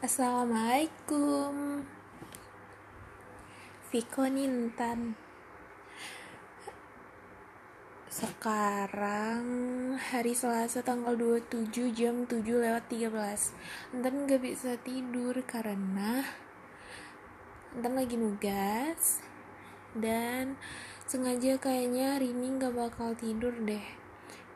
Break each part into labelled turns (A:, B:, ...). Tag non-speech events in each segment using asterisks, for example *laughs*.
A: Assalamualaikum. Viko Nintan. Sekarang hari Selasa tanggal 27 jam 7 lewat 13 Ntan gak bisa tidur karena Ntan lagi nugas Dan sengaja kayaknya hari ini gak bakal tidur deh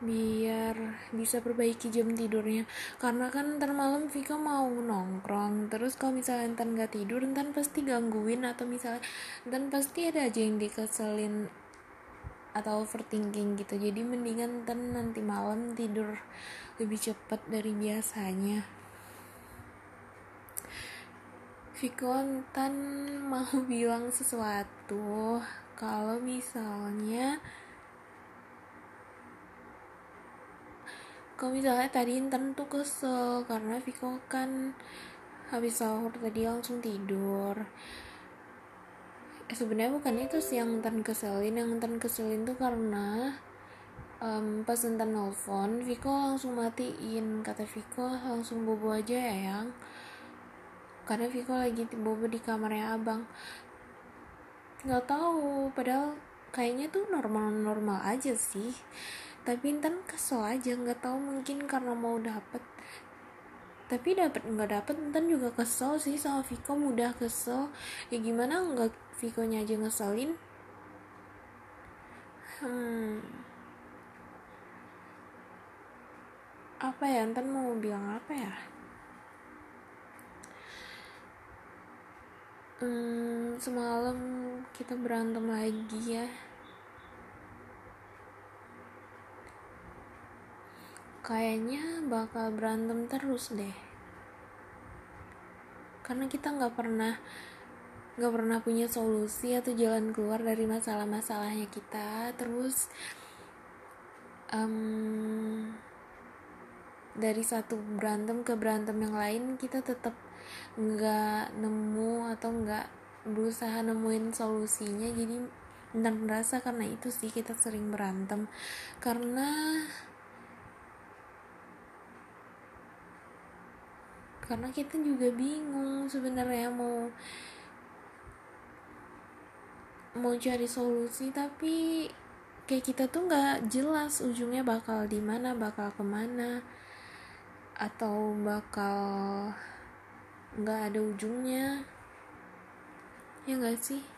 A: biar bisa perbaiki jam tidurnya. Karena kan ntar malam Vika mau nongkrong. Terus kalau misalnya ntar nggak tidur ntar pasti gangguin. Atau misalnya ntar pasti ada aja yang dikeselin atau overthinking gitu. Jadi mendingan ntar nanti malam tidur lebih cepat dari biasanya. Viko ntar mau *laughs* bilang sesuatu. Kalau misalnya kalau misalnya tadi Intan tuh kesel karena Viko kan habis sahur tadi langsung tidur. Sebenarnya bukan itu sih yang Intan keselin. Yang Intan keselin tuh karena um, pas Intan nelfon Viko langsung matiin. Kata Viko langsung bobo aja ya yang. Karena Viko lagi bobo di kamarnya abang. Nggak tahu padahal kayaknya tuh normal-normal aja sih tapi Intan kesel aja nggak tahu mungkin karena mau dapet. Tapi dapat nggak dapet Intan juga kesel sih sama Viko mudah kesel. Ya gimana nggak Viko nya aja ngeselin? Hmm. Apa ya Intan mau bilang apa ya? Hmm, semalam kita berantem lagi ya kayaknya bakal berantem terus deh. Karena kita nggak pernah nggak pernah punya solusi atau jalan keluar dari masalah-masalahnya kita. Terus um, dari satu berantem ke berantem yang lain kita tetap nggak nemu atau nggak berusaha nemuin solusinya. Jadi dan merasa karena itu sih kita sering berantem. Karena karena kita juga bingung sebenarnya mau mau cari solusi tapi kayak kita tuh nggak jelas ujungnya bakal di mana bakal ke mana atau bakal nggak ada ujungnya. Ya nggak sih